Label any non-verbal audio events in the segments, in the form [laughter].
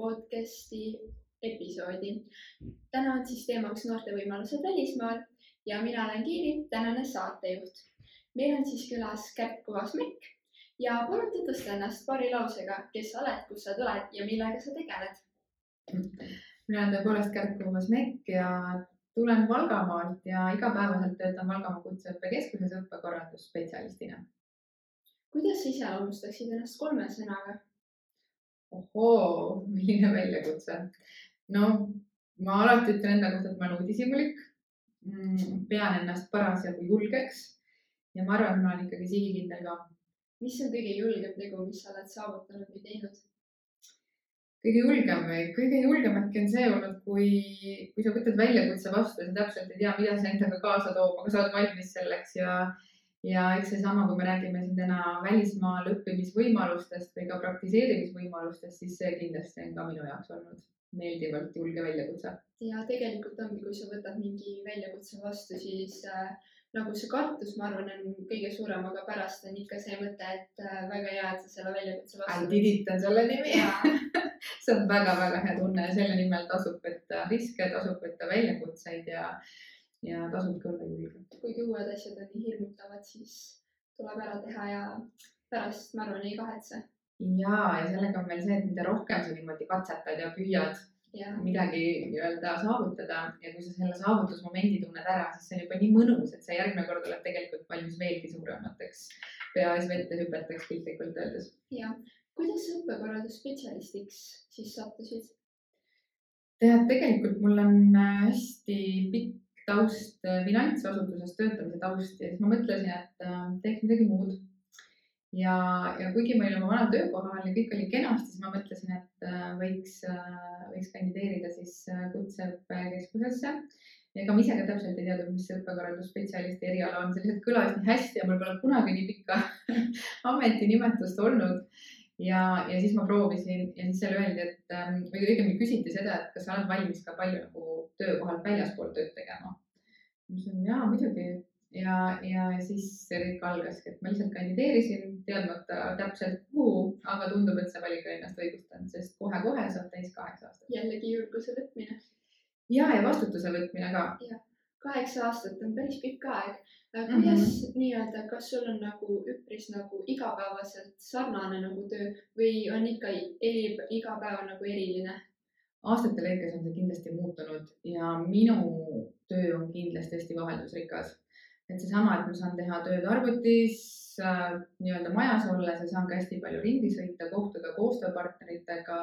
podcasti episoodi. täna on siis teemaks noorte võimalused välismaal ja mina olen Kiiri, tänane saatejuht. meil on siis külas Kärt Kuvasmekk ja palun tutvusta ennast paari lausega, kes sa oled, kust sa tuled ja millega sa tegeled. mina olen tõepoolest Kärt Kuvasmekk ja tulen Valgamaalt ja igapäevaselt töötan Valgamaa Kutseõppekeskuses õppekorraldusspetsialistina. kuidas sa iseloomustaksid ennast kolme sõnaga? Ohoo, milline väljakutse. no ma alati ütlen enda kohta, et ma olen uudishimulik. Mm, pean ennast parasjagu julgeks ja ma arvan, et ma olen ikkagi sihikindel ka. mis on kõige julgem tegu, mis sa oled saavutanud või teinud? kõige julgem või kõige julgem äkki on see olnud, kui, kui sa võtad väljakutse vastu ja sa täpselt ei tea, mida see endaga kaasa toob, aga sa oled valmis selleks ja ja eks seesama, kui me räägime siin täna välismaal õppimisvõimalustest või ka praktiseerimisvõimalustest, siis see kindlasti on ka minu jaoks olnud meeldivalt julge väljakutse. ja tegelikult ongi, kui sa võtad mingi väljakutse vastu, siis äh, nagu see kartus, ma arvan, on kõige suurem, aga pärast on ikka see mõte, et äh, väga hea, et sa selle väljakutse vastu on selle nimi. [laughs] See on väga-väga hea tunne ja selle nimel tasub võtta riske, tasub võtta väljakutseid ja ja tasubki olla julge. kuigi uued asjad on nii hirmutavad, siis tuleb ära teha ja pärast, ma arvan, ei kahetse. ja, ja sellega on veel see, et mida rohkem sa niimoodi katsetad ja püüad ja. midagi nii-öelda saavutada ja kui sa selle saavutusmomendi tunned ära, siis see on juba nii mõnus, et sa järgmine kord oled tegelikult valmis veelgi suuremateks pea ees vette hüpeteks piltlikult öeldes. ja, kuidas sa õppekorraldusspetsialistiks siis sattusid? tead, tegelikult mul on hästi pikk taust, äh, finantsasutuses töötamise taust ja siis ma mõtlesin, et äh, teeks midagi muud. ja, ja kuigi ma olin oma vanal töökohal ja kõik oli kenasti, siis ma mõtlesin, et äh, võiks, võiks kandideerida siis kutseõppekeskusesse. ega ma ise ka täpselt ei teadnud, mis see õppekorraldusspetsialisti eriala on, see lihtsalt kõlas nii hästi ja mul pole kunagi nii pikka [laughs] ametinimetust olnud ja, ja siis ma proovisin ja siis seal öeldi, et ähm, või õigemini küsiti seda, et kas sa oled valmis ka palju nagu töökohalt väljaspool tööd tegema. Ma ütlesin jaa, muidugi ja, ja siis see kõik algaski, et ma lihtsalt kandideerisin, teadmata täpselt kuhu, aga tundub, et see valik on ennast õigustanud, sest kohe-kohe saab täis kaheksa aastat. jällegi julguse võtmine. ja, ja vastutuse võtmine ka. kaheksa aastat on päris pikk aeg kuidas mm -hmm. nii-öelda, kas sul on nagu üpris nagu igapäevaselt sarnane nagu töö või on ikka eri, iga päev nagu eriline? Aastate lõikes on see kindlasti muutunud ja minu töö on kindlasti hästi vaheldusrikas. et seesama, et ma saan teha tööd arvutis äh, nii-öelda majas olles ja saan ka hästi palju ringi sõita, kohtuda koostööpartneritega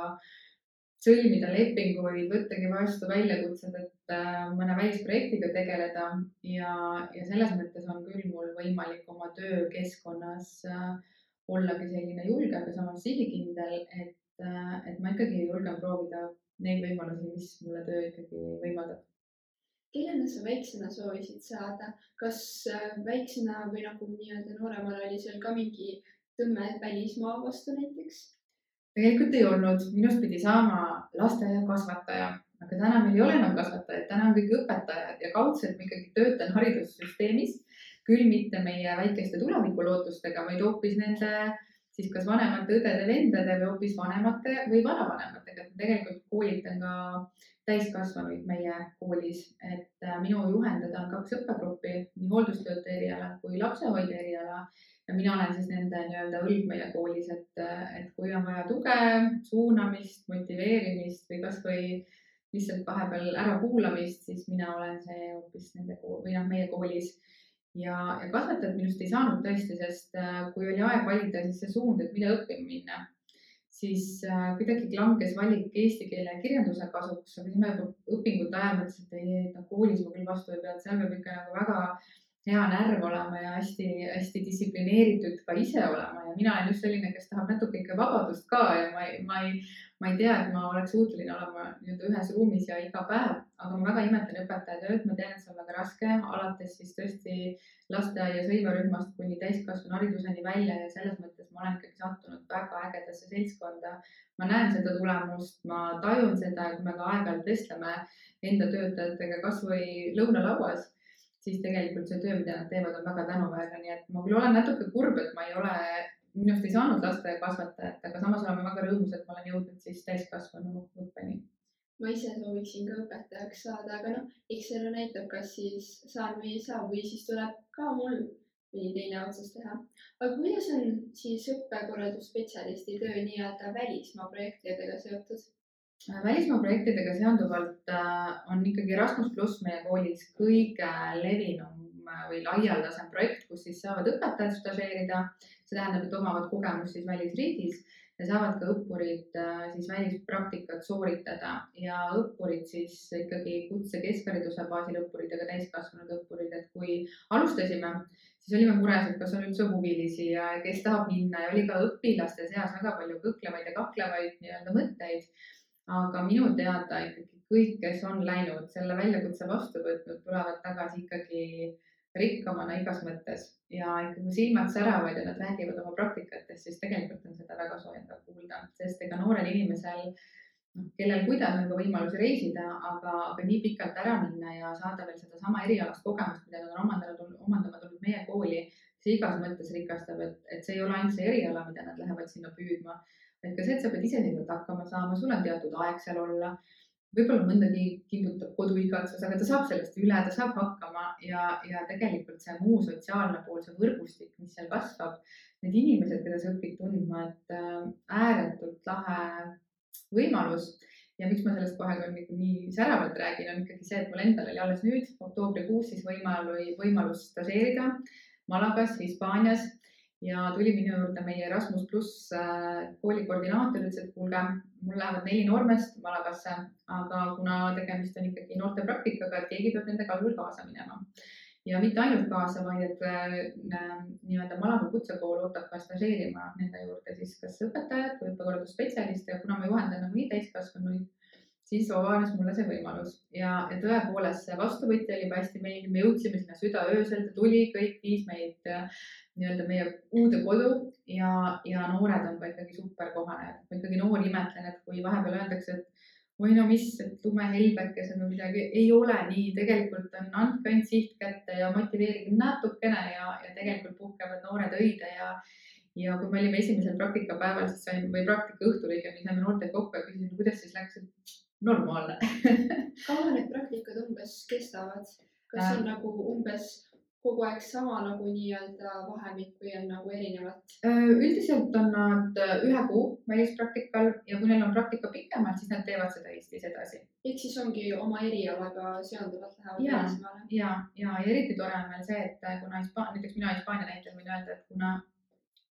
sõlmida lepinguid, võttagi vastu väljakutsed, et äh, mõne välisprojektiga tegeleda ja, ja selles mõttes on küll mul võimalik oma töökeskkonnas äh, ollagi selline julge, aga samas sihikindel, et, äh, et ma ikkagi julgen proovida neid võimalusi, mis mulle töö ikkagi võimaldab. kellena sa väiksena soovisid saada, kas väiksena või nagu nii-öelda nooremana oli sul ka mingi tõmme välismaa vastu näiteks? tegelikult ei olnud, minust pidi saama lasteaiakasvataja, aga täna meil ei ole enam kasvatajaid, täna on kõik õpetajad ja kaudselt ma ikkagi töötan haridussüsteemis. küll mitte meie väikeste tulevikulootustega, vaid hoopis nende siis kas vanemate õdede-vendade või hoopis vanemate või vanavanematega, et tegelikult koolitan ka täiskasvanuid meie koolis, et äh, minu juhendada on kaks õppegruppi, nii hooldustöötaja eriala kui lapsehoidja eriala ja mina olen siis nende nii-öelda õlg meie koolis, et, et kui on vaja tuge, suunamist, motiveerimist või kasvõi lihtsalt vahepeal ärakuulamist, siis mina olen see hoopis nende või noh, meie koolis. Ja, ja kasvatajat minust ei saanud tõesti, sest äh, kui oli aeg valida siis see suund, et mida õppima minna, siis äh, kuidagi langes valik eesti keele ja kirjanduse kasuks, aga siis ma juba õpingute ajal mõtlesin, et ei, et noh, koolis ma küll vastu ei pea, et seal peab ikka nagu väga hea närv olema ja hästi-hästi distsiplineeritud ka ise olema. Ja mina olen just selline, kes tahab natuke ikka vabadust ka ja ma ei, ma ei, ma ei tea, et ma oleks suuteline olema nii-öelda ühes ruumis ja iga päev, aga ma väga imetlen õpetaja tööd, ma tean, et see on väga raske, alates siis tõesti lasteaia sõivarühmast kuni täiskasvanu hariduseni välja ja selles mõttes ma olen ikkagi sattunud väga ägedasse seltskonda. ma näen seda tulemust, ma tajun seda, kui me ka aeg-ajalt vestleme enda töötajatega kasvõi lõunalauas siis tegelikult see töö, mida nad teevad, on väga tänuväärne, nii et ma küll olen natuke kurb, et ma ei ole minust ei saanud lasteaiakasvatajat, aga samas olen väga rõõmus, et ma olen jõudnud siis täiskasvanu õppeni. ma ise sooviksin ka õpetajaks saada, aga noh, eks elu näitab, kas siis saan või ei saa või siis tuleb ka mul mõni teine otsus teha. aga kuidas on siis õppekorraldusspetsialisti töö nii-öelda välismaa projektidega seotud? Välismaa projektidega seonduvalt äh, on ikkagi Erasmus pluss meie koolis kõige levinum või laialdasem projekt, kus siis saavad õpetajad stažeerida. see tähendab, et omavad kogemust siis välisriigis ja saavad ka õppurid äh, siis välispraktikat sooritada ja õppurid siis ikkagi kutse keskhariduse baasil õppurid ja ka täiskasvanud õppurid, et kui alustasime, siis olime mures, et kas on üldse huvilisi ja kes tahab minna ja oli ka õpilaste seas väga palju kõhklevaid ja kaklevaid nii-öelda mõtteid. Aga minu teada ikkagi kõik, kes on läinud selle väljakutse vastu võtnud, tulevad tagasi ikkagi rikkamana igas mõttes. Ja ikkagi silmad säravad ja nad räägivad oma praktikatest, siis tegelikult on seda väga soojendav kuulda, sest ega noorel inimesel, noh, kellel kuidas on ka võimalusi reisida, aga, aga nii pikalt ära minna ja saada veel sedasama erialast kogemust, mida nad on omandanud, omandama tulnud meie kooli, see igas mõttes rikastab, et, et see ei ole ainult see eriala, mida nad lähevad sinna püüdma, vaid ka see, et sa pead iseseisvalt hakkama saama, sul on teatud aeg seal olla. Võib-olla mõndagi kimbutab koduigatsus, aga ta saab sellest üle, ta saab hakkama ja, ja tegelikult see muu sotsiaalne pool, see võrgustik, mis seal kasvab, need inimesed, keda sa õpid tundma, et äh, ääretult lahe võimalus. ja miks ma sellest kohe ka nii säravalt räägin, on ikkagi see, et mul endal oli alles nüüd oktoobrikuus siis võimalus, võimalus stažeerida Malagas, Hispaanias ja tuli minu juurde meie Erasmus pluss äh, kooli koordinaator, ütles, et kuulge, mul lähevad neli noormeest Malagasse, aga kuna tegemist on ikkagi noorte praktikaga, et keegi peab nende kalul kaasa minema. ja mitte ainult kaasa, vaid et äh, nii-öelda Malaga kutsekool ootab ka stažeerima nende juurde siis kas õpetajat või õppekorraldusspetsialiste ja kuna ma juhendan nagunii täiskasvanuid, siis avanes mulle see võimalus. Ja, ja tõepoolest see vastuvõtja oli juba hästi meeldiv, me jõudsime sinna südaöösel, ta tuli, kõik viis meid nii-öelda meie uude kodu ja, ja noored on ka ikkagi super kohane. ma ikkagi noori imetlen, et kui vahepeal öeldakse, et oi no mis, et lumehelbekesed või midagi, ei ole nii, tegelikult on, andke ainult siht kätte ja motiveerige natukene ja, ja tegelikult puhkevad noored õide ja ja kui me olime esimesel praktikapäeval, siis saime või praktika õhtul õigemini saime noortega kokku ja küsisime, kuidas siis läks, et normaalne [laughs] kaua need praktikad umbes kestavad? kas on äh. nagu umbes kogu aeg sama nagu nii-öelda vahemik või on nagu erinevat? Äh, üldiselt on nad äh, ühe kuu välispraktikal ja kui neil on praktika pikemalt, siis nad teevad seda Eestis edasi. ehk siis ongi oma erialaga seonduvalt lähevad välismaale? ja, ja, ja eriti tore on veel see, et äh, kuna Hispaania, näiteks mina Hispaania näitel võin öelda, et kuna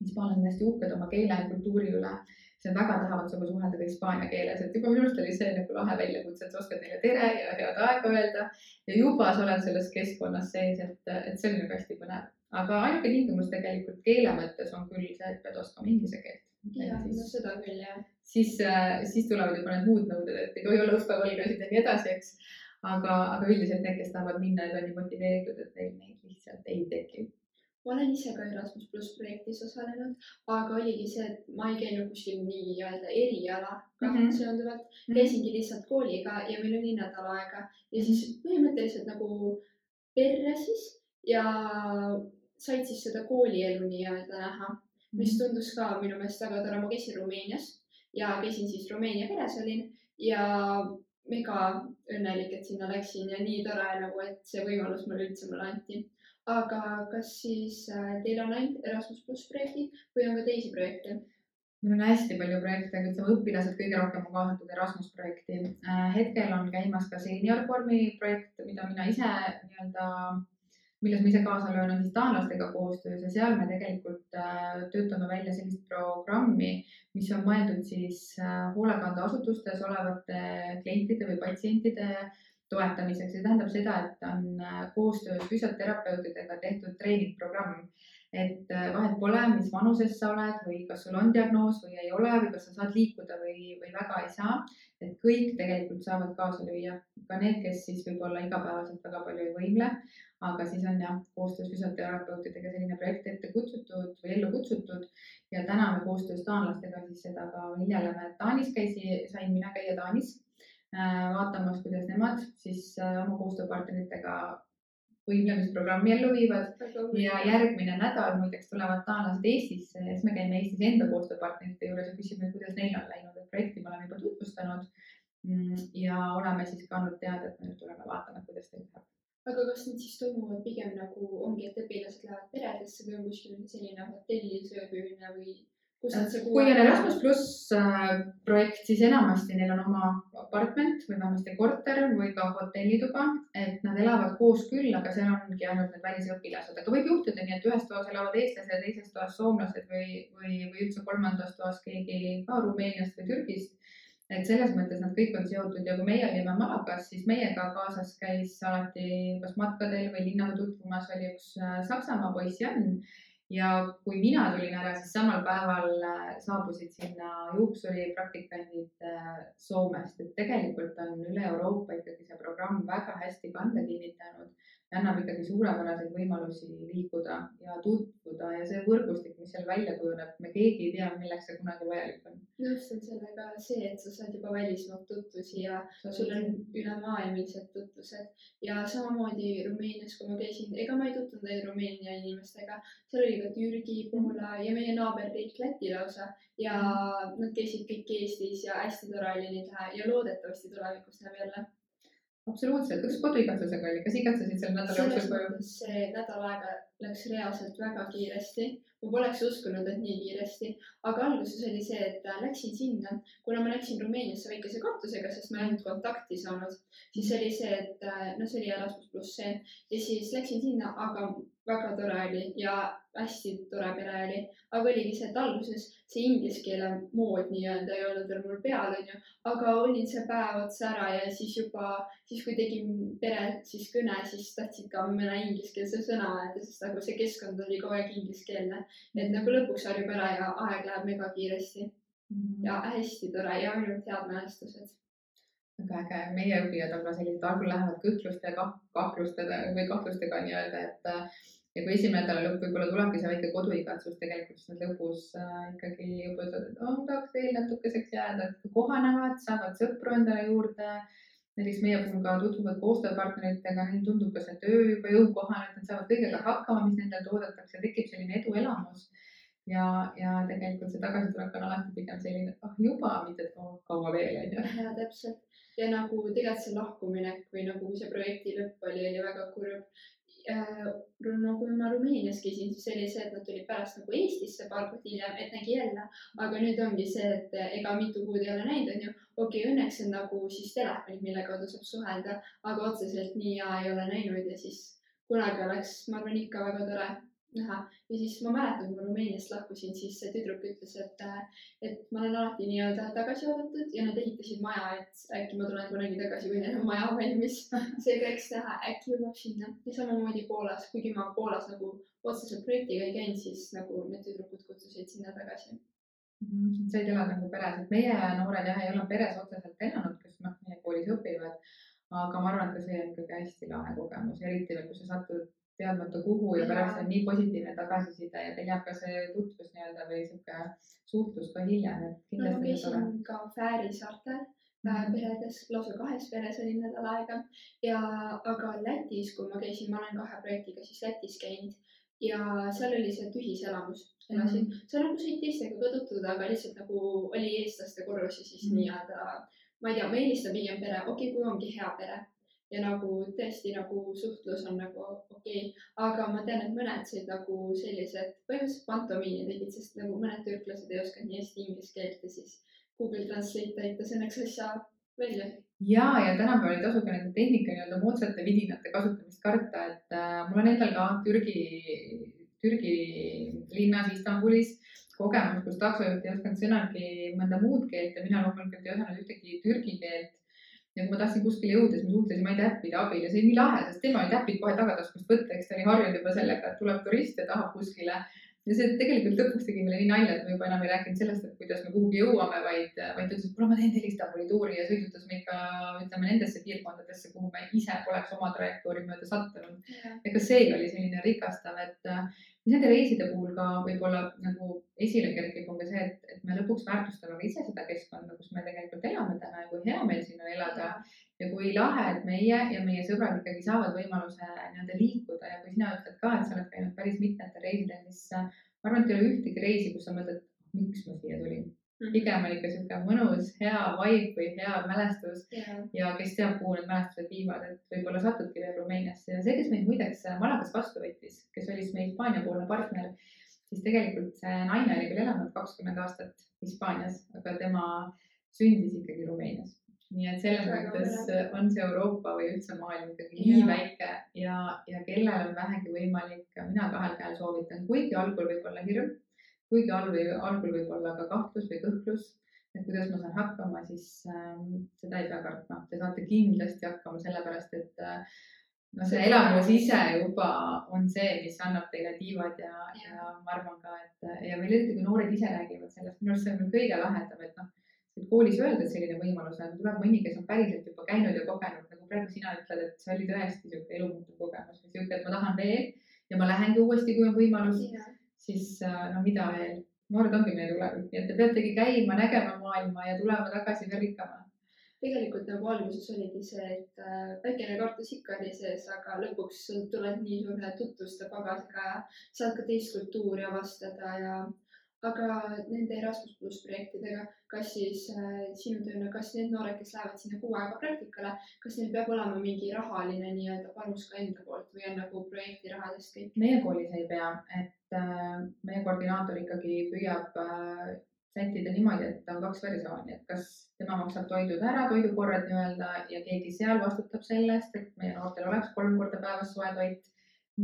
hispaanlased on hästi uhked oma keele ja kultuuri üle see väga tahavad sinuga suhelda ka hispaania keeles, et juba minu arust oli see nagu lahe väljakutse, et sa oskad neile tere ja head aega öelda ja juba sa oled selles keskkonnas sees, et, et see oli nagu hästi põnev. aga ainuke tingimus tegelikult keele mõttes on küll see, et pead oskama inglise keelt. jah, no seda küll jah. siis, siis tulevad juba need muud nõuded, et ei tohi olla õppevõlgasid ja nii edasi, eks. aga, aga üldiselt need, kes tahavad minna, need on nii motiveeritud, et neil neid lihtsalt ei teki ma olen ise ka Erasmus pluss projektis osalenud, aga oligi see, et ma ei käinud kuskil nii-öelda erialaga mm -hmm. seonduvalt mm, -hmm. käisingi lihtsalt kooliga ja meil oli nädal aega ja siis põhimõtteliselt nagu perre siis ja said siis seda koolielu nii-öelda näha, mis mhm. tundus ka minu meelest väga tore, ma käisin Rumeenias ja käisin siis Rumeenia peres olin ja mega õnnelik, et sinna läksin ja nii tore nagu, et see võimalus mulle üldse mulle anti aga kas siis äh, teil on ainult Erasmus pluss projektid või on ka teisi projekte? meil on hästi palju projekte, aga ütleme õpilased kõige rohkem on kaasatud Erasmus projekti. Äh, hetkel on käimas ka seeniorvormi projekt, mida mina ise nii-öelda, milles ma ise kaasa löön, on siis taanlastega koostöös ja seal me tegelikult äh, töötame välja sellist programmi, mis on mõeldud siis hoolekandeasutustes olevate klientide või patsientide toetamiseks, see tähendab seda, et on äh, koostöös füsioterapeutidega tehtud treeningprogramm. et äh, vahet pole, mis vanuses sa oled või kas sul on diagnoos või ei ole või kas sa saad liikuda või, või väga ei saa. et kõik tegelikult saavad kaasa lüüa, ka need, kes siis võib-olla igapäevaselt väga palju ei võimle, aga siis on jah, koostöös füsioterapeutidega selline projekt ette kutsutud või ellu kutsutud ja täna me koostöös taanlastega siis seda ka viljeleme. Taanis käisi, sain mina käia Taanis vaatamas, kuidas nemad siis äh, oma koostööpartneritega võimlemisprogrammi ellu viivad ja järgmine nädal muideks tulevad taanlased Eestisse ja siis me käime Eestis enda koostööpartnerite juures ja küsime, kuidas neil on läinud, et projekti me oleme juba tutvustanud. mm, ja oleme siis ka andnud teada, et me nüüd tuleme vaatama, kuidas teil läheb. aga kas need siis toimuvad pigem nagu ongi, et õpilased lähevad peredesse või on kuskil selline hotellis ööbimine või kui on Erasmus pluss äh, projekt, siis enamasti neil on oma apartment või vähemasti korter või ka hotellituba, et nad elavad koos küll, aga seal ongi ainult need välisõpilased, aga võib juhtuda nii, et ühes toas elavad eestlased ja teises toas soomlased või, või, või üldse kolmandas toas keegi ka Rumeeniast või Türgist et selles mõttes nad kõik on seotud ja kui meie olime Malagas, siis meiega kaasas käis alati kas matkadel või linnaga tutvumas oli üks äh, Saksamaa poiss Jan. Ja kui mina tulin ära, siis samal päeval äh, saabusid sinna juuksuri praktikandid äh, Soomest, et tegelikult on üle Euroopa ikkagi see programm väga hästi kanda kinnitanud annab ikkagi suurepäraseid võimalusi liikuda ja tutvuda ja see võrgustik, mis seal välja kujuneb, me keegi ei tea, milleks see kunagi vajalik on. nõustun sellega see, et sa saad juba välismaalt tutvusi ja sul on ülemaailmsed tutvused. Ja samamoodi Rumeenias, kui ma käisin, ega ma ei tutvunud ainult Rumeenia inimestega, seal oli ka Türgi, Poola ja meie naaberriik Läti lausa. Ja nad käisid kõik Eestis ja hästi tore oli neid näha ja loodetavasti tulevikus näeb jälle. absoluutselt, kuidas koduigatsusega oli, kas igatsesid selle nädala jooksul koju? see nädal aega läks reaalselt väga kiiresti. ma poleks uskunud, et nii kiiresti, aga alguses oli see, et äh, läksin sinna, kuna ma läksin Rumeeniasse väikese kartusega, sest ma ei olnud kontakti saanud, siis oli see, et äh, no see oli Erasmus pluss see. Ja siis läksin sinna, aga väga tore oli. Ja hästi tore pere oli, aga oligi see, et alguses see inglise keele mood nii-öelda ei olnud veel mul peal, onju, aga olin see päev otsa ära ja siis juba siis kui tegin pere siis kõne, siis tahtsid ka mõne ingliskeelse sõna öelda, sest nagu see keskkond oli kogu aeg ingliskeelne. et nagu lõpuks harjub ära ja aeg läheb mega kiiresti. Ja hästi tore ja ainult head mälestused. väga äge, meie õpilased on ka sellised, algul lähevad kõhkluste ja kah- kahtlustega või kahtlustega nii-öelda, et ja kui esimene nädala lõpp võib-olla tulebki see väike koduigatsus tegelikult, siis nad lõpus äh, ikkagi juba ütlevad, et oh, tahaks veel natukeseks jääda, et kohanevad, saavad sõpru endale juurde. näiteks meie puhul ka tutvuvad koostööpartneritega, neil tundub ka see töö juba jõukohane, et nad saavad kõigega hakkama, mis nendelt oodatakse, tekib selline eduelamus. ja, ja tegelikult see tagasitulek on alati pigem selline, et ah juba, mitte et oh, kaua veel onju. ja täpselt ja nagu tegelikult see lahkuminek või nagu see projekti lõpp oli, oli väga kurb. No kui ma Rumeenias käisin, siis oli see, et nad tulid pärast nagu Eestisse kuud hiljem, et nägi jälle, aga nüüd ongi see, et ega mitu kuud ei ole näinud, onju. okei okay,, õnneks on nagu siis telefonid, mille kaudu saab suhelda, aga otseselt nii hea ei ole näinud ja siis kunagi oleks, ma arvan, ikka väga tore näha ja siis ma mäletan, kui ma Rumeeniast lahkusin, siis see tüdruk ütles, et, et ma olen alati nii-öelda tagasi oodatud ja nad ehitasid maja, et äkki ma tulen kunagi tagasi, kui neil on maja valmis. [laughs] seega eks näha, äkki jõuab sinna ja samamoodi Poolas, kuigi ma Poolas nagu otseselt projektiga ei käinud, siis nagu need tüdrukud kutsusid sinna tagasi. Mhm, said elada nagu peres, et meie noored jah, ei ole peres otseselt elanud, kes noh, meie koolis õpivad. aga ma arvan, et ka see on ikkagi hästi lahe kogemus, eriti veel, kui sa satud teadmata kuhu ja pärast on nii positiivne tagasiside ja teil jääb ka see tutvus nii-öelda või sihuke suhtlus ka hiljem, et no ma kindlasti see tore. käisin ka Fääri saartel äh, peredes, lausa kahes peres olin nädal aega ja, aga Lätis, kui ma käisin, ma olen kahe projektiga siis Lätis käinud ja seal oli see tühiselamus, elasin mm, -hmm. seal nagu said teistega ka tutvuda, aga lihtsalt nagu oli eestlaste korrus ja siis mm Mhm. -hmm. nii-öelda, ma ei tea, ma eelistan pigem pere, okei okay,, kui ongi hea pere ja nagu tõesti nagu suhtlus on nagu okei okay., aga ma tean, et mõned said nagu sellised põhimõtteliselt pantomiini tegid, sest nagu mõned türklased ei osanud nii hästi inglise keelt ja siis Google Translate aitas õnneks asja välja. ja, ja tänapäeval ei tasu ka nende tehnika nii-öelda moodsate vidinate kasutamist karta, et äh, mul on endal ka Türgi, Türgi linnas Istanbulis kogemus, kus taksojuht ei osanud sõnagi mõnda muud keelt ja mina loomulikult ei osanud ühtegi türgi keelt. Ja kui ma tahtsin kuskile jõuda, siis me suhtlesime ainult äppide abil ja see oli nii lahe, sest tema olid äpid kohe tagataskust võtta, eks ta oli harjunud juba sellega, et tuleb turist ja tahab kuskile ja see tegelikult lõpuks tegi meile nii nalja, et me juba enam ei rääkinud sellest, et kuidas me kuhugi jõuame, vaid, vaid ta ütles, et kuule, ma teen teile Istanbuli tuuri ja sõidutas meid ka ütleme nendesse piirkondadesse, kuhu me ise poleks oma trajektoori mööda sattunud. ega see oli selline rikastav, et mis nende reiside puhul ka võib-olla nagu esile kerkib, on ka see, et, et me lõpuks väärtustame ka ise seda keskkonda, kus me tegelikult elame täna ja kui hea meil siin on elada. ja kui lahe, et meie ja meie sõbrad ikkagi saavad võimaluse nii-öelda liikuda ja kui sina ütled ka, et sa oled käinud päris mitmetel reisidel, siis ma arvan, et ei ole ühtegi reisi, kus sa mõtled, miks ma siia tulin. Pigem on ikka sihuke mõnus, hea vibe või hea mälestus. Yeah. ja kes teab, kuhu need mälestused viivad, et võib-olla satudki veel Rumeeniasse. Ja see, kes meid muideks Malagas vastu võttis, kes oli siis meie Hispaania-poolne partner, siis tegelikult see naine oli küll elanud kakskümmend aastat Hispaanias, aga tema sündis ikkagi Rumeenias. nii et selles mõttes on see Euroopa või üldse maailm ikkagi nii väike ja, ja kellel on vähegi võimalik, mina kahel käel soovitan, kuigi algul võib olla hirm kuigi algul, algul võib olla ka kahtlus või kõhklus, et kuidas ma saan hakkama, siis ähm, seda ei pea kartma, te saate kindlasti hakkama, sellepärast et äh, no see elamus ise juba on see, mis annab teile tiivad ja, ja ma arvan ka, et ja veel eriti, kui noored ise räägivad sellest, minu arust see on kõige lahedam, et noh, et koolis öelda, et selline võimalus on, tuleb mõni, kes on päriselt juba käinud ja kogenud, nagu praegu sina ütled, et see oli tõesti niisugune elumuutuv kogemus või niisugune, et ma tahan veel ja ma lähengi uuesti, kui on võimalus siis äh, no mida veel, noored ongi meie tulevik, nii et te peategi käima, nägema maailma ja tulema tagasi veel rikkamana. tegelikult nagu alguses oligi see, et äh, väikene kartus ikka oli sees, aga lõpuks tuled nii suure tutvuste pagasiga ja saad ka teist kultuuri avastada ja aga nende Erasmus pluss projektidega, kas siis äh, sinu tööna, kas need noored, kes lähevad sinna kuu aega praktikale, kas neil peab olema mingi rahaline nii-öelda panus ka enda poolt või on nagu projekti rahadest kõik? meie koolis ei pea, et meie koordinaator ikkagi püüab äh, sättida niimoodi, et on kaks versiooni, et kas tema maksab toidud ära, toidukorrad nii-öelda ja keegi seal vastutab selle eest, et meie noortel oleks kolm korda päevas soe toit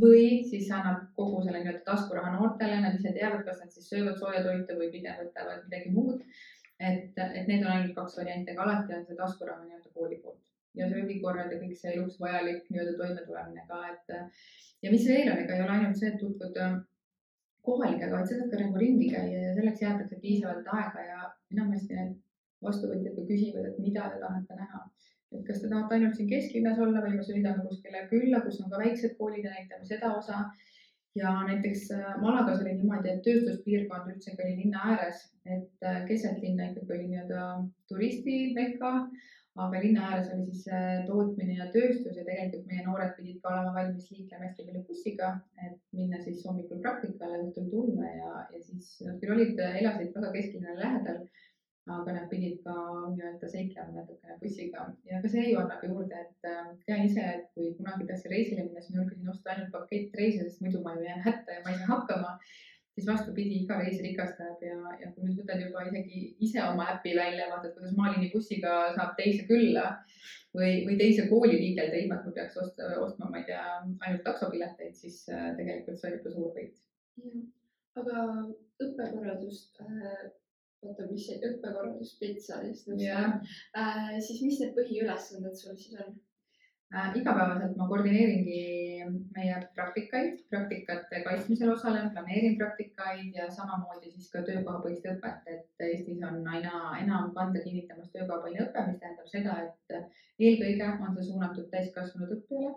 või siis annab kogu selle nii-öelda taskuraha noortele, nad ise teavad, kas nad siis söövad sooja toitu või pigem võtavad midagi muud. et, et need on ainult kaks varianti, aga alati on see taskuraha nii-öelda kooli poolt ja söögikorrad ja kõik see eluks vajalik nii-öelda toimetulemine ka, et. ja mis veel on, ega ei ole ainult see, et tutvuda kohalikega, vaid sa saad ka nagu ringi käia ja selleks jäetakse piisavalt aega ja enamasti need vastuvõtjad ka küsivad, et mida te tahate näha et kas te tahate ainult siin kesklinnas olla või me sõidame kuskile külla, kus on ka väiksed koolid ja näitame seda osa. ja näiteks äh, Malagas oli niimoodi, et tööstuspiirkond üldsegi oli linna ääres, et äh, keset linna ikkagi oli nii-öelda turistimekka, aga linna ääres oli siis äh, tootmine ja tööstus ja tegelikult meie noored pidid ka olema valmis liiklema hästi palju bussiga, et minna siis hommikul praktikale, õhtul tulla ja, ja siis nad küll olid, elasid väga kesklinna lähedal aga nad pidid ka nii-öelda seiklema natukene bussiga ja ka see ju annab juurde, et äh, tean ise, et kui kunagi tahtsin reisile minna, siis ma julgesin osta ainult pakettreise, sest muidu ma ju jään hätta ja ma ei saa hakkama. Siis vastupidi, iga reis rikastab ja, ja kui nüüd võtad juba isegi ise oma äpi välja, vaatad, kuidas Malini bussiga saab teise külla või, või teise kooli liigelda, ilma et ma peaks osta, ostma, ma ei tea, ainult taksopileteid, siis äh, tegelikult see on ikka suur võit. aga õppekorraldust äh oota, mis see õppekorraldusspetsialist yeah. äh, siis mis need põhiülesanded sul siis on? Igapäevaselt ma koordineeringi meie praktikaid, praktikate kaitsmisel osalen, planeerin praktikaid ja samamoodi siis ka töökohapõhist õpet, et Eestis on aina enam kanda kinnitamas töökohapõhine õpe, mis tähendab seda, et eelkõige on see suunatud täiskasvanud õppijale,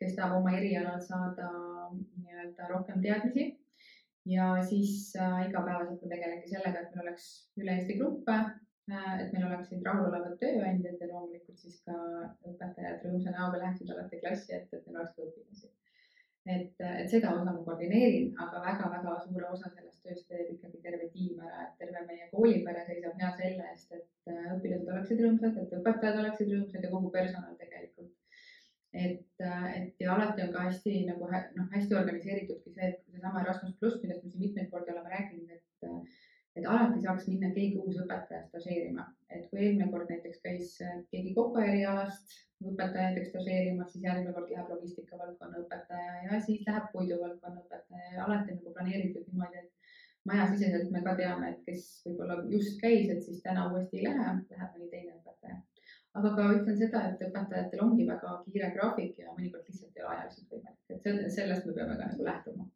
kes tahab oma erialal saada nii-öelda rohkem teadmisi. Ja siis äh, igapäevaselt ma tegelengi sellega, et meil oleks üle Eesti gruppe äh,, et meil oleksid rahulolevad tööandjad ja loomulikult siis ka õpetajad rõõmsa näoga läheksid alati klassi ette, et neil oleks ka õpilasi. et, et seda osa ma koordineerin, aga väga-väga suure osa sellest tööst teeb ikkagi terve tiim ära, et terve meie koolipere seisab hea selle eest, et äh, õpilased oleksid rõõmsad, et õpetajad oleksid rõõmsad ja kogu personal tegelikult et, et ja alati on ka hästi nagu noh, hästi organiseeritudki see, et seesama Erasmus pluss, millest me siin mitmeid kordi oleme rääkinud, et, et alati saaks minna keegi uus õpetaja stažeerima, et kui eelmine kord näiteks käis keegi Koka erialast õpetaja näiteks stažeerimas, siis järgmine kord läheb logistika valdkonna õpetaja ja siis läheb puiduvaldkonna õpetaja ja alati nagu planeeritud niimoodi, et majasiseselt me ka teame, et kes võib-olla just käis, et siis täna uuesti ei lähe, läheb mõni teine õpetaja. Aga ka ütlen seda, et õpetajatel ongi väga kiire graafik ja mõnikord lihtsalt ei ole ajaliselt võimalik, et sellest me peame ka nagu lähtuma.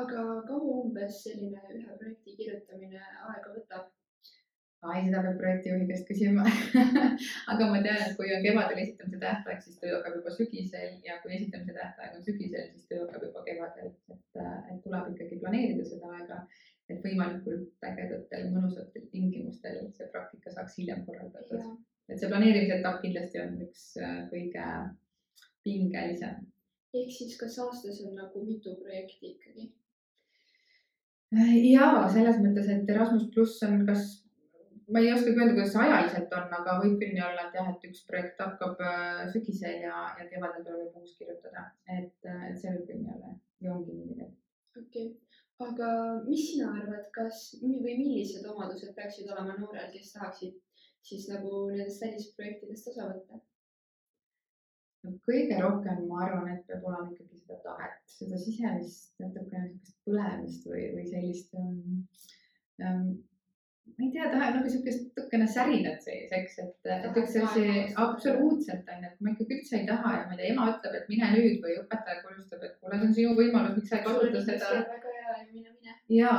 Aga kaua umbes selline ühe projekti kirjutamine aega võtab? ai, seda peab projektijuhi käest küsima [laughs] aga ma tean, et kui on kevadel esitamise tähtaeg, siis töö hakkab juba sügisel ja kui esitamise tähtaeg on sügisel, siis töö hakkab juba kevadel, et, et tuleb ikkagi planeerida seda aega, et võimalikult ägedatel, mõnusatel tingimustel see praktika saaks hiljem korraldatud. et see planeerimise etapp kindlasti on üks äh, kõige pingelisem. ehk siis kas aastas on nagu mitu projekti ikkagi? Ja selles mõttes, et Erasmus pluss on kas ma ei oskagi öelda, kuidas see ajaliselt on, aga võib küll nii olla, et jah, et üks projekt hakkab äh, sügisel ja, ja kevadel tuleb juba uus kirjutada, et, äh, et see võib küll nii olla või ongi niimoodi. okei okay., aga mis sina arvad, kas või millised omadused peaksid olema noorel, kes tahaksid siis nagu nendest välisprojektidest osa võtta? Kõige rohkem ma arvan, et peab olema ikkagi seda tahet, seda sisemist natukene niisugust põlemist või, või sellist um, um, ma ei tea, tahab nagu siukest natukene särinat sees, eks, et, üks asi absoluutselt on ju, et ma ikkagi üldse ei taha ja ma ei tea, ema ütleb, et mine nüüd või õpetaja kurjustab, et kuule, see on sinu võimalus, miks sa ei kasuta seda. väga hea ja mine, mine. ja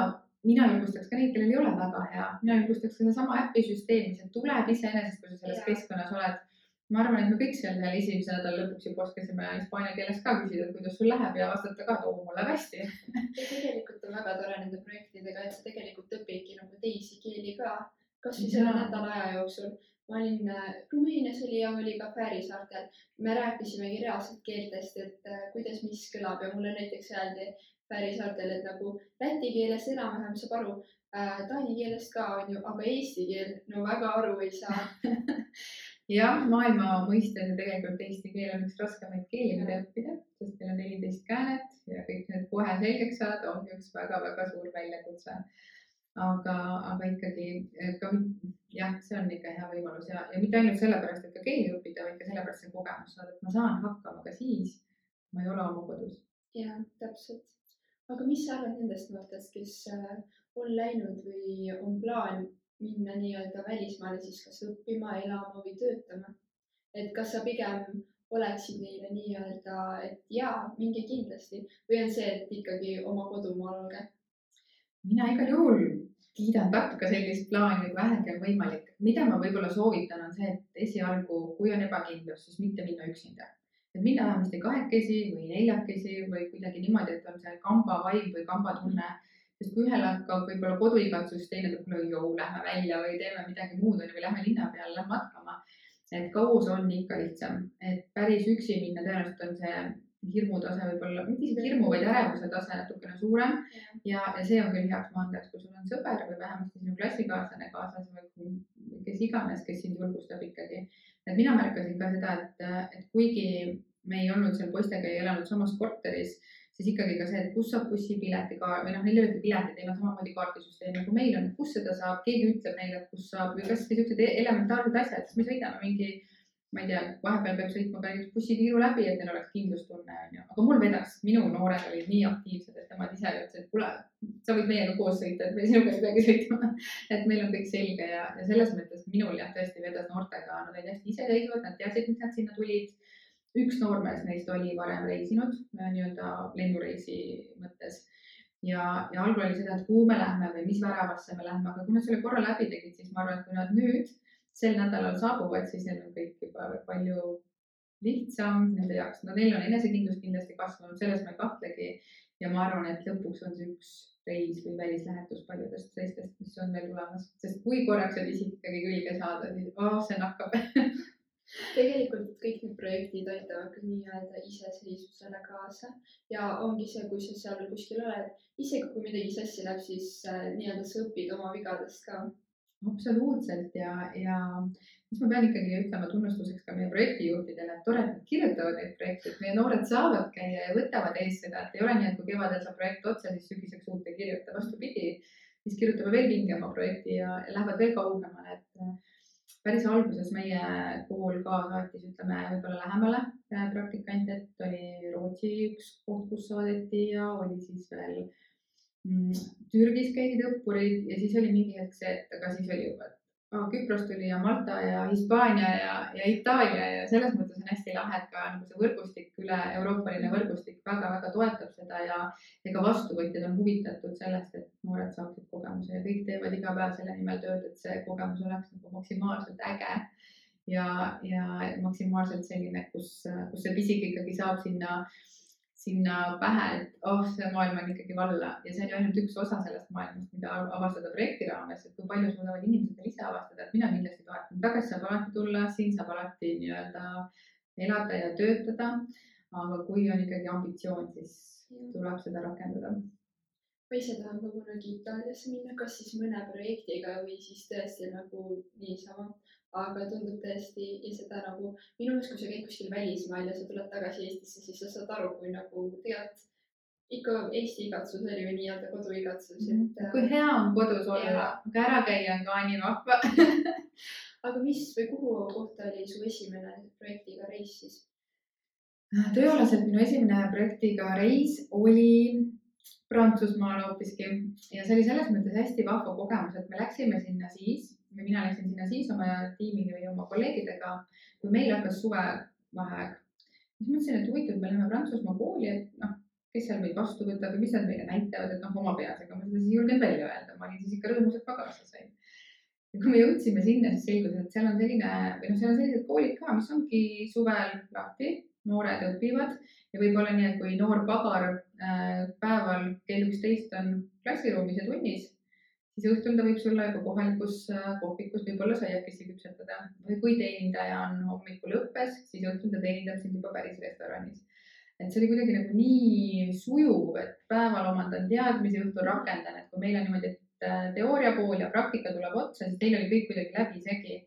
mina julgustaks ka neid, kellel ei ole väga hea, mina julgustaks sedasama äpi süsteemi, see tuleb iseenesest, kui sa selles ja. keskkonnas oled ma arvan, et me kõik seal veel esimese nädala lõpuks juba oskasime hispaania keeles ka küsida, kuidas sul läheb ja vastata ka, et oo, mul läheb hästi. tegelikult on väga tore nende projektidega, et sa tegelikult õpidki nagu teisi keeli ka, kasvõi selle nädala aja jooksul. ma olin äh, Rumeenias oli ja oli ka Fääri saartel. me rääkisimegi reaalselt keeltest, et äh, kuidas mis kõlab ja mulle näiteks öeldi Fääri saartel, et nagu läti keeles enam-vähem saab aru äh,, taani keelest ka onju, aga eesti keel no väga aru ei saa [laughs] jah, maailma mõistes ja tegelikult eesti keel on üks raskemaid keeli, mida õppida, sest meil on neliteist käänet ja kõik need kohe selgeks saada ongi üks väga-väga suur väljakutse. aga, aga ikkagi ka jah, see on ikka hea võimalus ja, ja mitte ainult sellepärast, et ka keeli õppida, vaid ka sellepärast see kogemus saada, et ma saan hakkama ka siis, ma ei ole oma kodus. ja täpselt. aga mis sa arvad nendest noortest, kes äh, on läinud või on plaan minna nii-öelda välismaale siis kas õppima, elama või töötama. et kas sa pigem oleksid neile nii-öelda, et jaa, minge kindlasti või on see, et ikkagi oma kodumaal olge? mina igal juhul kiidan takka sellist plaani, vähegi on võimalik. mida ma võib-olla soovitan, on see, et esialgu, kui on ebakindlus, siis mitte minna üksinda. et minna vähemasti kahekesi või neljakesi või kuidagi niimoodi, et on see kamba vaim või kambatunne mm sest kui ühel hakkab võib-olla koduigatsus, teine no jõu, lähme välja või teeme midagi muud onju või lähme linna peale, lähme matkama. et koos on ikka lihtsam, et päris üksi minna tõenäoliselt on see hirmutase võib-olla, mitte isegi hirmu, vaid ärevuse tase natukene suurem ja, ja see on küll heaks maandajaks, kui sul on sõber või vähemasti sinu klassikaaslane kaasas või kes iganes, kes sind julgustab ikkagi. et mina märkasin ka seda, et, et kuigi me ei olnud seal poistega, ei elanud samas korteris siis ikkagi ka see, et kus saab bussipileti kaart või noh, neil ei olegi piletit, neil on samamoodi kaardisüsteem nagu meil on, kus seda saab, keegi ütleb neile, kus saab või kasvõi siuksed e-, elementaarsed asjad, sest me sõidame mingi, ma ei tea, vahepeal peab sõitma ka näiteks bussitiiru läbi, et neil oleks kindlustunne onju, aga mul vedas, minu noored olid nii aktiivsed, et nemad ise ütlesid, et kuule, sa võid meiega koos sõita, et me sinuga ei peagi sõitma. [laughs] Et meil on kõik selge ja, ja selles mõttes minul jah, tõesti vedas noortega, nad olid hästi iseseisvad, nad teadsid, miks nad sinna tulid üks noormees neist oli varem reisinud äh, nii-öelda lennureisi mõttes. Ja, ja algul oli seda, et kuhu me lähme või mis väravasse me lähme, aga kui nad selle korra läbi tegid, siis ma arvan, et kui nad nüüd sel nädalal saabuvad, siis neil on kõik juba palju lihtsam nende jaoks, no neil on enesekindlus kindlasti kasvanud, selles ma ei kahtlegi. ja ma arvan, et lõpuks on see üks reis või välislähetus paljudest teistest, mis on veel tulemas, sest kui korraks see isik ikkagi külge saada, siis oh, see nakkab [laughs] tegelikult kõik need projektid aitavad ka nii-öelda iseseisvusele kaasa. Ja ongi see, kui sa seal kuskil oled, isegi kui midagi sassi läheb, siis äh, nii-öelda sa õpid oma vigadest ka. absoluutselt. Ja, ja mis ma pean ikkagi ütlema tunnustuseks ka meie projektijuhtidele, et tore, et nad kirjutavad neid projekte, et meie noored saavad käia ja võtavad ees seda, et ei ole nii, et kui kevadel saab projekt otsa, siis sügiseks uut ei kirjuta, vastupidi, siis kirjutame veel pingema projekti ja lähevad veel kaugemale, et päris alguses meie kool ka saatis, ütleme võib-olla lähemale äh, praktikante, et oli Rootsi üks koht, kus saadeti ja oli siis veel mm, Türgis käisid õppurid ja siis oli mingi hetk see, et aga siis oli juba, et ah, Küpros tuli ja Malta ja Hispaania ja, ja Itaalia ja selles mõttes on hästi lahe, et ka nagu see võrgustik, üle-euroopaline võrgustik väga-väga toetab seda ja, ka vastuvõtjad on huvitatud sellest, et noored saaksid kogemuse ja kõik teevad iga päev selle nimel tööd, et see kogemus oleks nagu maksimaalselt äge. Ja, ja maksimaalselt selline, kus, kus see pisik ikkagi saab sinna, sinna pähe, et oh, see maailm on ikkagi valla. Ja see on ju ainult üks osa sellest maailmast, mida avastada projekti raames, et kui palju suudavad inimesed veel ise avastada, et mina kindlasti toetan, tagasi saab alati tulla, siin saab alati nii-öelda elada ja töötada. aga kui on ikkagi ambitsioon, siis tuleb seda rakendada ma ise tahan ka kunagi Itaaliasse minna, kas siis mõne projektiga või siis tõesti nagu niisama, aga tundub tõesti ja seda nagu minu meelest, kui sa käid kuskil välismaal ja sa tuled tagasi Eestisse, siis sa saad aru, kui nagu tegelikult ikka Eesti igatsus oli või nii-öelda koduigatsus mm, -hmm. kui hea on kodus olla, aga ära käia on ka nii vahva [laughs] aga mis või kuhu kohta oli su esimene projektiga reis siis? tööalaselt minu esimene projektiga reis oli Prantsusmaal hoopiski ja see oli selles mõttes hästi vahva kogemus, et me läksime sinna siis või mina läksin sinna siis oma tiimiga või oma kolleegidega, kui meil hakkas suvevaheaeg. siis mõtlesin, et huvitav, me läheme Prantsusmaa kooli, et noh, kes seal meid vastu võtab või mis nad meile näitavad, et noh, oma peas, ega ma seda siis julgen välja öelda, ma olin siis ikka rõõmus, et kaasa sain. ja kui me jõudsime sinna, siis selgus, et seal on selline või noh, seal on sellised koolid ka, mis ongi suvel lahti, noored õpivad. Ja võib-olla nii, et kui noor pagar äh, päeval kell üksteist on klassiruumis ja tunnis, siis õhtul ta võib sulle juba kohalikus äh, kohvikus võib-olla saiakesi küpsetada. Või kui teenindaja on hommikul õppes, siis õhtul ta teenindab sind juba päris restoranis. et see oli kuidagi nagu nii sujuv, et päeval omandan teadmisi, õhtul rakendan, et kui meil on niimoodi, et äh, teooria pool ja praktika tuleb otsa, siis teil oli kõik kuidagi läbisegi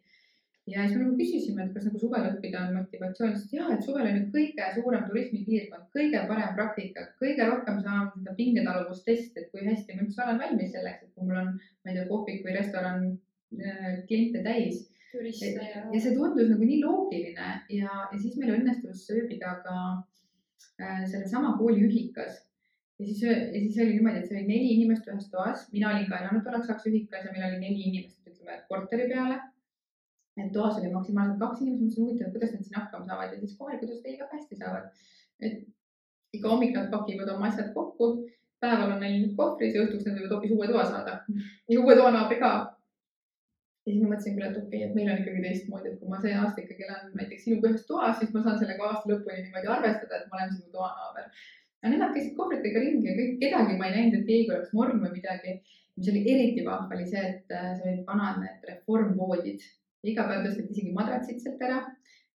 ja siis me nagu küsisime, et kas nagu suvel õppida on motivatsioon, sest jah, et suvel on ju kõige suurem turismipiirkond, kõige parem praktika, kõige rohkem saan seda pingetaluvustesti, et kui hästi ma üldse olen valmis selleks, et kui mul on, ma ei tea, kohvik või restoran äh, kliente täis. ja. ja see tundus nagu nii loogiline ja, ja siis meil õnnestus ööbida ka äh, sellesama kooli ühikas ja siis, ja siis oli niimoodi, et see oli neli inimest ühes toas, mina olin ka elanud tolleks ajaks ühikas ja meil oli neli inimest, ütleme korteri peale et toas oli maksimaalselt kaks inimest, mõtlesin huvitav, kuidas nad siin hakkama saavad ja siis kohalikud ütlesid, ei väga hästi saavad. et iga hommik nad pakivad oma asjad kokku, päeval on neil kohvris ja õhtuks nad võivad hoopis uue toa saada ja uue toanaabri ka. ja siis ma mõtlesin küll, et okei okay,, et meil on ikkagi teistmoodi, et kui ma see aasta ikkagi elan näiteks sinuga ühes toas, siis ma saan sellega aasta lõpuni niimoodi arvestada, et ma olen sinu toanaaber. aga nemad käisid kohvritega ringi ja kõik, kedagi ma ei näinud, et keegi oleks norm või midagi. mis oli eriti vahva, oli see, et äh, see olid vanad need reformvoodid iga päev tõsteti isegi madratsid sealt ära,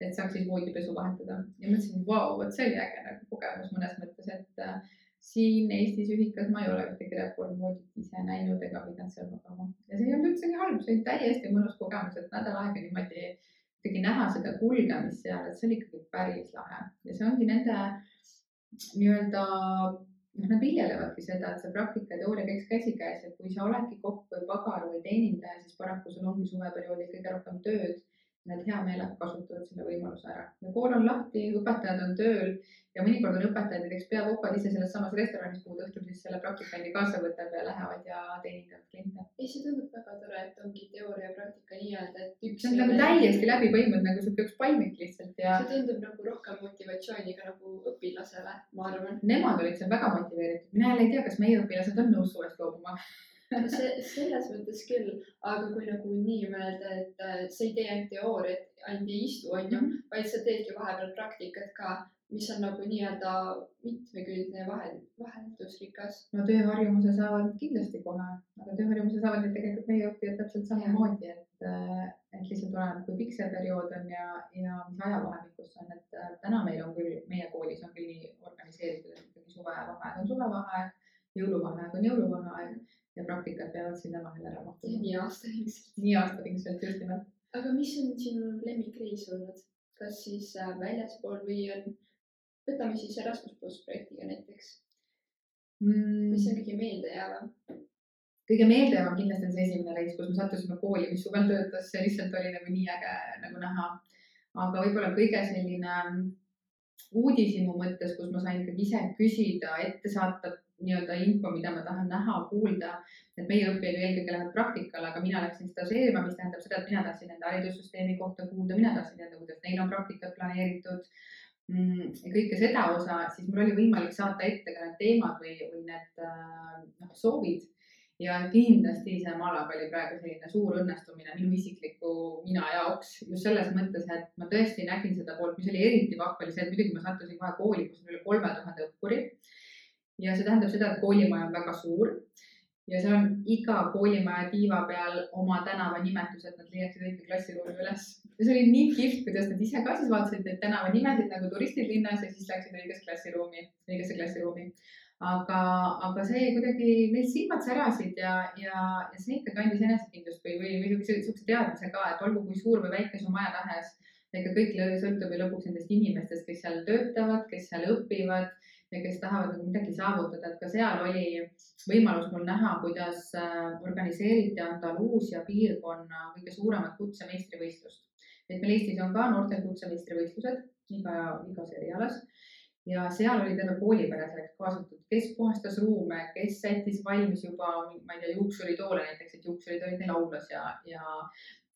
et saaks siis voodipesu vahetada. Ja mõtlesin, vau, vot see oli äge nagu kogemus mõnes mõttes, et äh, siin Eestis ühikas ma ei ole ühtegi reformvoodit ise näinud ega pidanud seal magama. Ja see ei olnud üldsegi halb, see oli täiesti mõnus kogemus, et nädal aega niimoodi ikkagi näha seda kulgemist seal, et see oli ikkagi päris lahe. Ja see ongi nende nii-öelda noh, nad viljelevadki seda, et see praktika ja teooria käiks käsikäes, et kui sa oledki kokk või pagar või teenindaja, siis paraku sul ongi suveperioodil kõige rohkem tööd nad hea meelega kasutavad selle võimaluse ära. ja kool on lahti, õpetajad on tööl ja mõnikord on õpetajad näiteks peakokad ise selles samas restoranis, kuhu ta õhtul siis selle praktikandi kaasa võtab ja lähevad ja teenindavad kliente. ei, see tundub väga tore, et ongi teooria ja praktika nii-öelda, et üks. see on nagu täiesti läbi põimunud nagu sihuke üks palmik lihtsalt ja. see tundub nagu rohkem motivatsiooniga nagu õpilasele, ma arvan. Nemad olid seal väga motiveeritud, mina jälle ei tea, kas meie õpilased on nõus suvest loobuma [laughs] see, selles mõttes küll, aga kui nagu nii mõelda, et sa ei tee ainult teooriat, ainult ei istu, onju, mhm. vaid sa teedki vahepeal praktikat ka, mis on nagu nii-öelda mitmekülgne vahel, vaheldusrikas. no tööharjumuse saavad kindlasti kohe, aga tööharjumuse saavad need tegelikult meie õppijad täpselt samamoodi, et, et lihtsalt oleneb, kui pikk see periood on ja, ja mis ajavahemikus on, et äh, täna meil on küll, meie koolis on küll nii organiseeritud, et ikkagi suvevaheaeg on suvevaheaeg, jõuluvaheaeg on jõuluvaheaeg ja praktikad peavad sinna vahele ära mahtuma. nii aastaringselt. nii aastaringselt, just nimelt. aga mis on sinu lemmikreis olnud, kas siis äh, väljaspool või on, võtame siis Erasmus pluss projektiga näiteks mm.. mis on kõige meeldejäävam? kõige meeldejäävam kindlasti on see esimene reis, kus me sattusime kooli, mis suvel töötas, see lihtsalt oli nagu nii äge nagu näha. aga võib-olla kõige selline uudishimu mõttes, kus ma sain ikkagi ise küsida, ette saata nii-öelda info, mida ma tahan näha, kuulda. et meie õppijad ju eelkõige lähevad praktikale, aga mina läksin stažeerima, mis tähendab seda, et mina tahtsin nende haridussüsteemi kohta kuulda, mina tahtsin teada, kuidas neil on praktikad planeeritud mm,. ja kõike seda osa, siis mul oli võimalik saata ette ka need teemad või, või need äh, noh, soovid ja kindlasti see Malaga oli praegu selline suur õnnestumine minu isikliku mina jaoks just selles mõttes, et ma tõesti nägin seda poolt, mis oli eriti vahva, oli see, et muidugi ma sattusin kohe kooli, kus on üle kolme tuhande õppuri. Ja see tähendab seda, et koolimaja on väga suur. Ja seal on iga koolimaja tiiva peal oma tänavanimetus, et nad leiaksid õige klassiruumi üles. ja see oli nii kihvt, kuidas nad ise ka siis vaatasid neid tänavanimesid nagu turistid linnas ja siis läksid õigesse klassiruumi, õigesse klassiruumi. Aga, aga see kuidagi, neil silmad särasid ja, ja, ja see ikkagi andis enesekindlust või, või, või niisuguse, teadmise ka, et olgu kui suur või väike su maja tahes, ega kõik sõltub ju lõpuks nendest inimestest, kes seal töötavad, kes seal õpivad ja kes tahavad nagu midagi saavutada, et ka seal oli võimalus mul näha, kuidas äh, organiseeriti Andaluusia piirkonna kõige suuremat kutsemeistrivõistlust. et meil Eestis on ka noortel kutsemeistrivõistlused iga, igas erialas ja seal oli terve koolipere selleks kaasatud, kes puhastas ruume, kes sättis valmis juba, ma ei tea, juuksuritoole näiteks, et juuksurid olid neil aulas ja, ja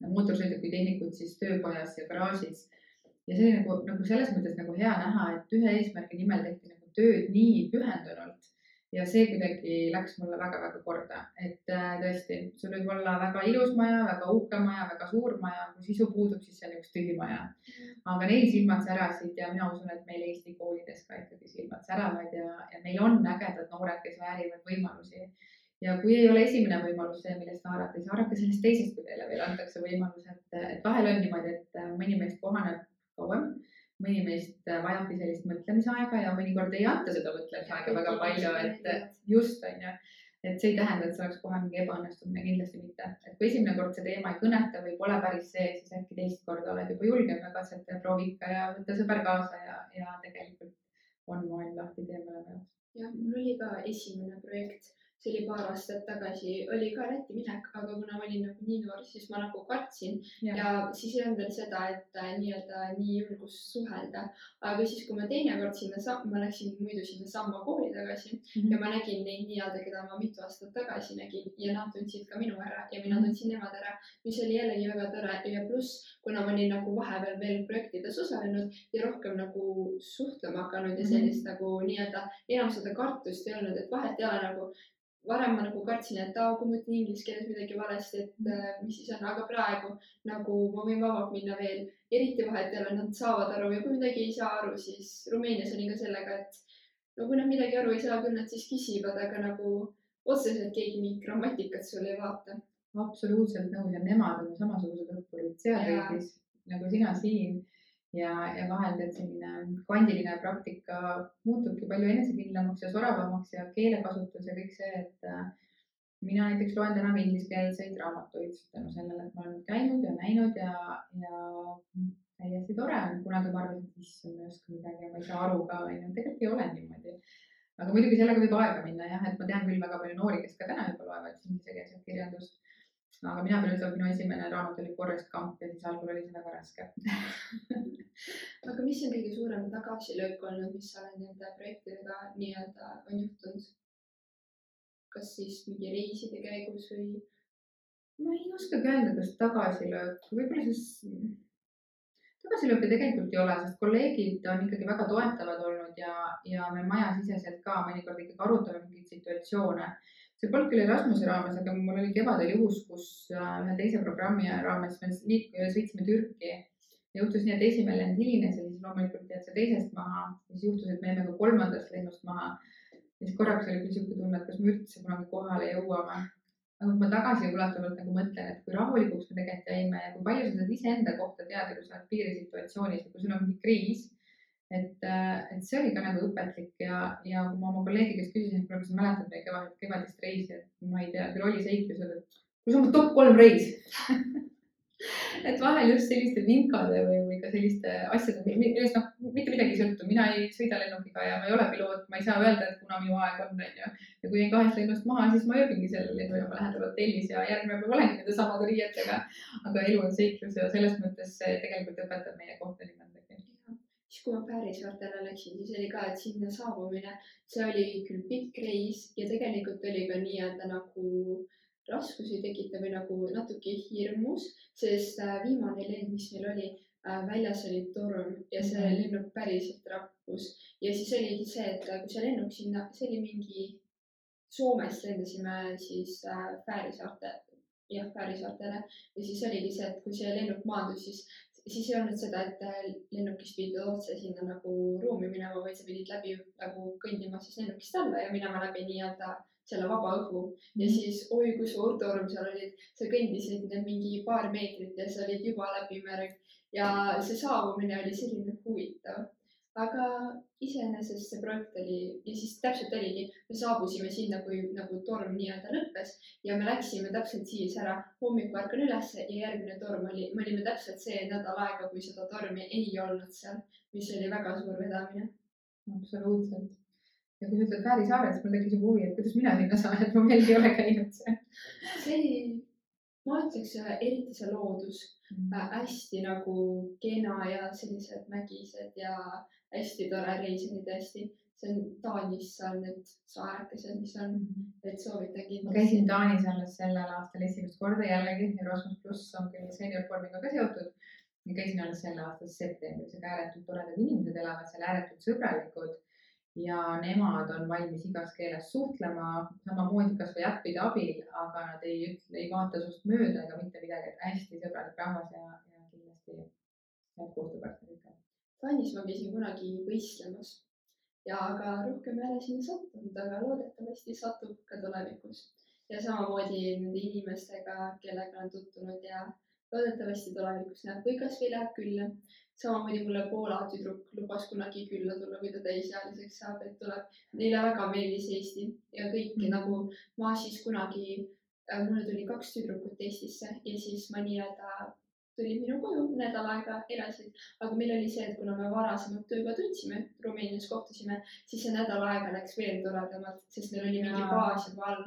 mootorsõidukitehnikud siis töökojas ja garaažis. ja see oli nagu, nagu selles mõttes nagu hea näha, et ühe eesmärgi nimel tehti nagu tööd nii pühendunult ja see kuidagi läks mulle väga-väga korda, et äh, tõesti, sul võib olla väga ilus maja, väga uhke maja, väga suur maja, kui sisu puudub, siis see on üks tühi maja. aga neil silmad särasid ja mina usun, et meil Eesti koolides ka ikkagi silmad säravad ja, ja meil on ägedad noored, kes väärivad võimalusi. ja kui ei ole esimene võimalus see, millest haarata, siis haarake sellest teisest, kui teile veel antakse võimalus, et, et vahel on niimoodi, et mõni meist kohaneb kauem mõni meist vajabki sellist mõtlemisaega ja mõnikord ei anta seda mõtlemisaega väga palju, et just on ju. et see ei tähenda, et see oleks kohe mingi ebaõnnestumine, kindlasti mitte. et kui esimene kord see teema ei kõneta või pole päris see, siis äkki teist korda oled juba julgem ja katseta ja proovi ikka ja võta sõber kaasa ja, ja tegelikult on maailm lahti tee mõlema jaoks. jah, mul oli ka esimene projekt see oli paar aastat tagasi, oli ka Lätti minek, aga kuna ma olin nagu nii noor, siis ma nagu kartsin ja, ja siis ei olnud veel seda, et äh, nii-öelda nii julgus suhelda. aga siis, kui ma teinekord sinna, ma läksin muidu sinna samma kooli tagasi mm -hmm. ja ma nägin neid nii-öelda, keda ma mitu aastat tagasi nägin ja nad tundsid ka minu ära ja mina mhm. tundsin nemad ära, mis oli jällegi väga tore ja pluss, kuna ma olin nagu vahepeal veel projektides osalenud ja rohkem nagu suhtlema hakanud ja mhm. sellist mm -hmm. nagu nii-öelda enam seda kartust ei olnud, et vahet ei ole nagu varem ma nagu kartsin, et aa, kui ma ütlen inglise keeles midagi valesti, et äh, mis siis on, aga praegu nagu ma võin vabalt minna veel, eriti vahet ei ole, nad saavad aru ja kui midagi ei saa aru, siis Rumeenias olin ka sellega, et no kui nad midagi aru ei saa, küll nad siis küsivad, aga nagu otseselt keegi mingit grammatikat sul ei vaata. absoluutselt nõus ja nemad on samasugused õppurid. Seal riigis nagu sina siin ja, ja vahel tead selline kvandiline praktika muutubki palju enesekindlamaks ja soravamaks ja keelekasutus ja kõik see, et äh, mina näiteks loen täna ingliskeelseid raamatuid tänu sellele, et ma olen käinud ja näinud ja, ja täiesti tore on. kunagi ma arvasin, et issand, ma ei oska midagi ja ma ei saa aru ka, onju. tegelikult ei ole niimoodi. aga muidugi sellega võib aega minna jah, et ma tean küll väga palju noori, kes ka täna juba loevad inglisekeelset kirjandust aga mina ütlema, minu esimene raamat oli Forest Gump ja siis algul oli see väga raske [laughs] aga mis on kõige suurem tagasilöök olnud, mis sa oled nende projektidega nii-öelda on juhtunud? kas siis mingi reiside käigus või? ma ei oskagi öelda, kas tagasilöök, võib-olla siis tagasilööke tegelikult ei ole, sest kolleegid on ikkagi väga toetavad olnud ja, ja me majasiseselt ka mõnikord ikkagi arutame mingeid situatsioone see polnud küll Erasmuse raames, aga mul oli kevadel juhus, kus äh, ühe teise programmi raames me liik-, sõitsime Türki. juhtus nii, et esimene lend hilines ja siis loomulikult jäid sa teisest maha. siis juhtus, et me jäime ka kolmandast lennust maha. ja siis korraks oli küll sihuke tunne, et kas me üldse kunagi kohale jõuame. aga kui ma tagasiulatuvalt nagu mõtlen, et kui rahulikuks me tegelikult jäime ja kui palju sa saad iseenda kohta teada, kui sa oled piirisituatsioonis või kui sul on mingi kriis et, äh, et see oli ka nagu õpetlik ja, ja kui ma oma kolleegi käest küsisin, et kuule, kas sa mäletad meie kevad, kevadist reisi, et ma ei tea, küll oli seiklusel, et kus on mu top kolm reis [laughs] et vahel just selliste vinkade või, või ka selliste asjade, millest noh, mitte midagi ei sõltu, mina ei sõida lennukiga ja ma ei ole piloot, ma ei saa öelda, et kuna minu aeg on, onju. ja kui jäin kahest lennust maha, siis ma ööbingi sellel lennujaama lähedal hotellis ja järgmine päev olengi nende samade riietega. aga elu on seiklus ja selles mõttes see tegelikult õpetab meie kohta nii mõndagi siis kui ma Päärisaartele läksin, siis oli ka, et sinna saabumine, see oli küll pikk reis ja tegelikult oli ka nii-öelda nagu raskusi tekitav või nagu natuke hirmus, sest äh, viimane lend, mis meil oli, äh, väljas oli torm ja see mhm. lennuk päriselt rappus ja siis oligi see, et äh, kui see lennuk sinna, see oli mingi Soomest lendasime siis Fääri saarte, jah, Fääri saartele ja siis oligi see, et kui see lennuk maandus, siis siis ei olnud seda, et äh, lennukist pidid otse sinna nagu ruumi minema, vaid sa pidid läbi nagu kõndima siis lennukist alla ja minema läbi nii-öelda selle vaba õhu ja Mhm. siis oi kui suur torm seal oli, sa kõndisid mingi paar meetrit ja sa olid juba läbi mere ja see saabumine oli selline huvitav. Aga iseenesest see projekt oli ja siis täpselt oligi, me saabusime sinna, kui nagu torm nii-öelda lõppes ja me läksime täpselt siis ära, hommikul ärkan ülesse ja järgmine torm oli, me olime täpselt see nädal aega, kui seda tormi ei olnud seal, mis oli väga suur vedamine. absoluutselt. ja kui sa ütled Fääri saarel, siis mul tekkis huvi, et kuidas mina sinna saan, et ma veel ei ole käinud seal. see oli, ma ütleks, eriti see loodus äh, hästi nagu kena ja sellised mägised ja hästi tore reis oli tõesti. see on Taanis seal need saarekesed, mis on, et soovitan ma kindlasti. käisin Taanis alles sellel aastal esimest korda jällegi, Erasmus pluss on küll seeniorformiga ka seotud. ja käisin alles selle aasta septembris, aga ääretult toredad inimesed elavad seal, ääretult sõbralikud. Ja nemad on valmis igas keeles suhtlema, samamoodi kasvõi äppide abil, aga nad ei ütle, ei vaata sinust mööda ega mitte midagi, et hästi sõbralik rahvas ja, ja kindlasti head koostööpartnerid. Taanis ma käisin kunagi võistlemas ja aga rohkem ei ole sinna sattunud, aga loodetavasti satub ka tulevikus. ja samamoodi nende inimestega, kellega olen tutvunud ja loodetavasti tulevikus näeb või kasvõi läheb külla. Samamoodi mulle Poola tüdruk lubas kunagi külla tulla, kui ta täisealiseks saab, et tuleb. Neile väga meeldis Eesti ja kõik mm. Mhm. nagu ma siis kunagi, mulle tuli kaks tüdrukut Eestisse ja siis ma nii-öelda tulid minu koju nädal aega, elasid, aga meil oli see, et kuna me varasemalt juba tundsime, Rumeenias kohtusime, siis see nädal aega läks veel toredamalt, sest meil oli mingi baas juba all.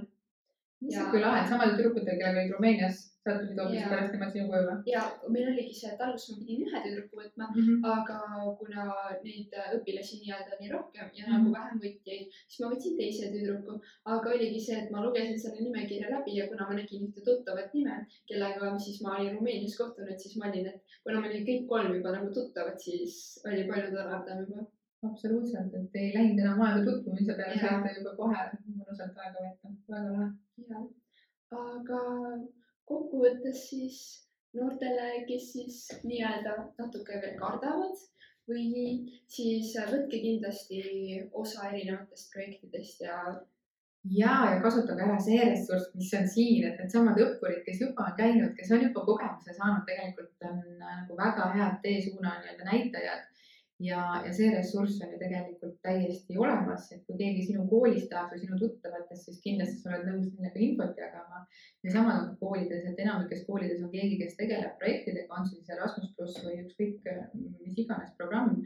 Mis Ja- küll lahe, et samadel tüdrukutel, kellega olid Rumeenias, sattusid hoopis pärast nemad sinu koju või? ja meil oligi see, et alguses ma pidin ühe tüdruku võtma, aga kuna neid õpilasi nii-öelda oli rohkem ja Mhm. nagu vähem võtjaid, siis ma võtsin teise tüdruku. aga oligi see, et ma lugesin selle nimekirja läbi ja kuna ma nägin ühte tuttavat nime, kellega siis ma olin Rumeenias kohtunud, siis ma olin, et kuna me olime kõik kolm juba nagu tuttavad, siis oli palju toredam juba. Absoluutselt, et ei läinud enam aega tutvumise peale, saite juba kohe mõnusalt aega veeta, väga lahe. aga kokkuvõttes siis noortele, kes siis nii-öelda natuke veel kardavad või siis võtke kindlasti osa erinevatest projektidest ja ja, ja kasutage ära see ressurss, mis on siin, et needsamad õppurid, kes juba on käinud, kes on juba kogemuse saanud, tegelikult on äh, nagu väga head teesuuna nii-öelda näitajad. Ja, ja see ressurss on ju tegelikult täiesti olemas, et kui keegi sinu koolist tahab või sinu tuttavatest, siis kindlasti sa oled nõus neile ka infot jagama. ja sama on koolides, et enamikes koolides on keegi, kes tegeleb projektidega, on see siis Erasmus pluss või ükskõik mis iganes programm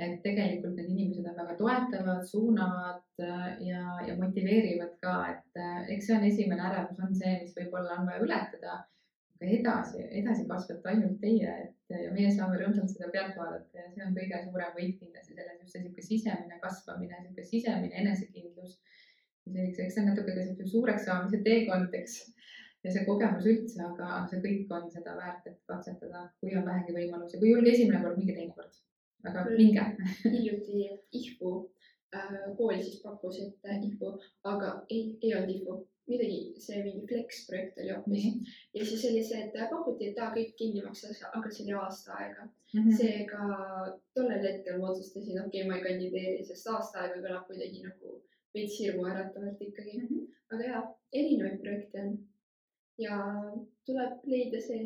et tegelikult need inimesed on väga toetavad, suunavad äh, ja, ja motiveerivad ka, et äh, eks see on esimene ärevus, on see, mis võib-olla on vaja ületada. Aga edasi, edasi kasvate ainult teie, et ja meie saame rõõmsalt seda pealt vaadata ja see on kõige suurem võit kindlasti selles, just see niisugune sisemine kasvamine, niisugune sisemine enesekindlus. ja selliseks, eks see on natuke ka siukene suureks saamise teekond, eks ja see kogemus üldse, aga see kõik on seda väärt, et katsetada, kui on vähegi võimalusi, kui ei julge esimene kord, minge teine kord. aga Küll. minge hiljuti IHVU äh, kool siis pakkus, et äh, IHVU, aga ei, ei olnud IHVU, midagi, see mingi Flex projekt oli hoopis nii. ja siis oli see, et pakuti, et aa, kõik kinni maksas, aga see oli aasta aega Mhm. seega tollel hetkel ma otsustasin, okei okay,, ma ei kandideeri, sest aasta aega kõlab kuidagi nagu veits hirmuäratavalt ikkagi mm. -hmm. aga jaa, erinevaid projekte on ja tuleb leida see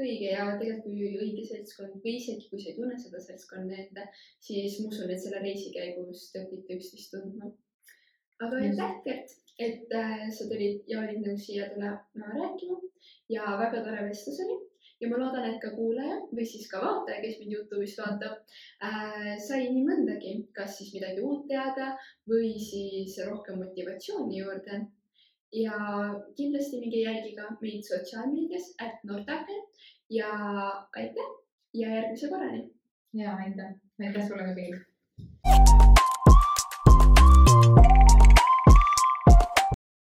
õige ja tegelikult kui õige seltskond või isegi kui sa ei tunne seda seltskonda enda, siis ma usun, et selle reisi käigus te õpite üksteist tundma. aga aitäh, Gert, et äh, sa tulid ja olid nõus siia tulema rääkima ja väga tore vestlus oli ja ma loodan, et ka kuulaja või siis ka vaataja, kes mind Youtube'ist vaatab äh,, sai nii mõndagi, kas siis midagi uut teada või siis rohkem motivatsiooni juurde. ja kindlasti minge jälgige meid sotsiaalmeedias, et Nordake ja aitäh ja järgmise korrani. ja aitäh, aitäh sulle ka, Piil.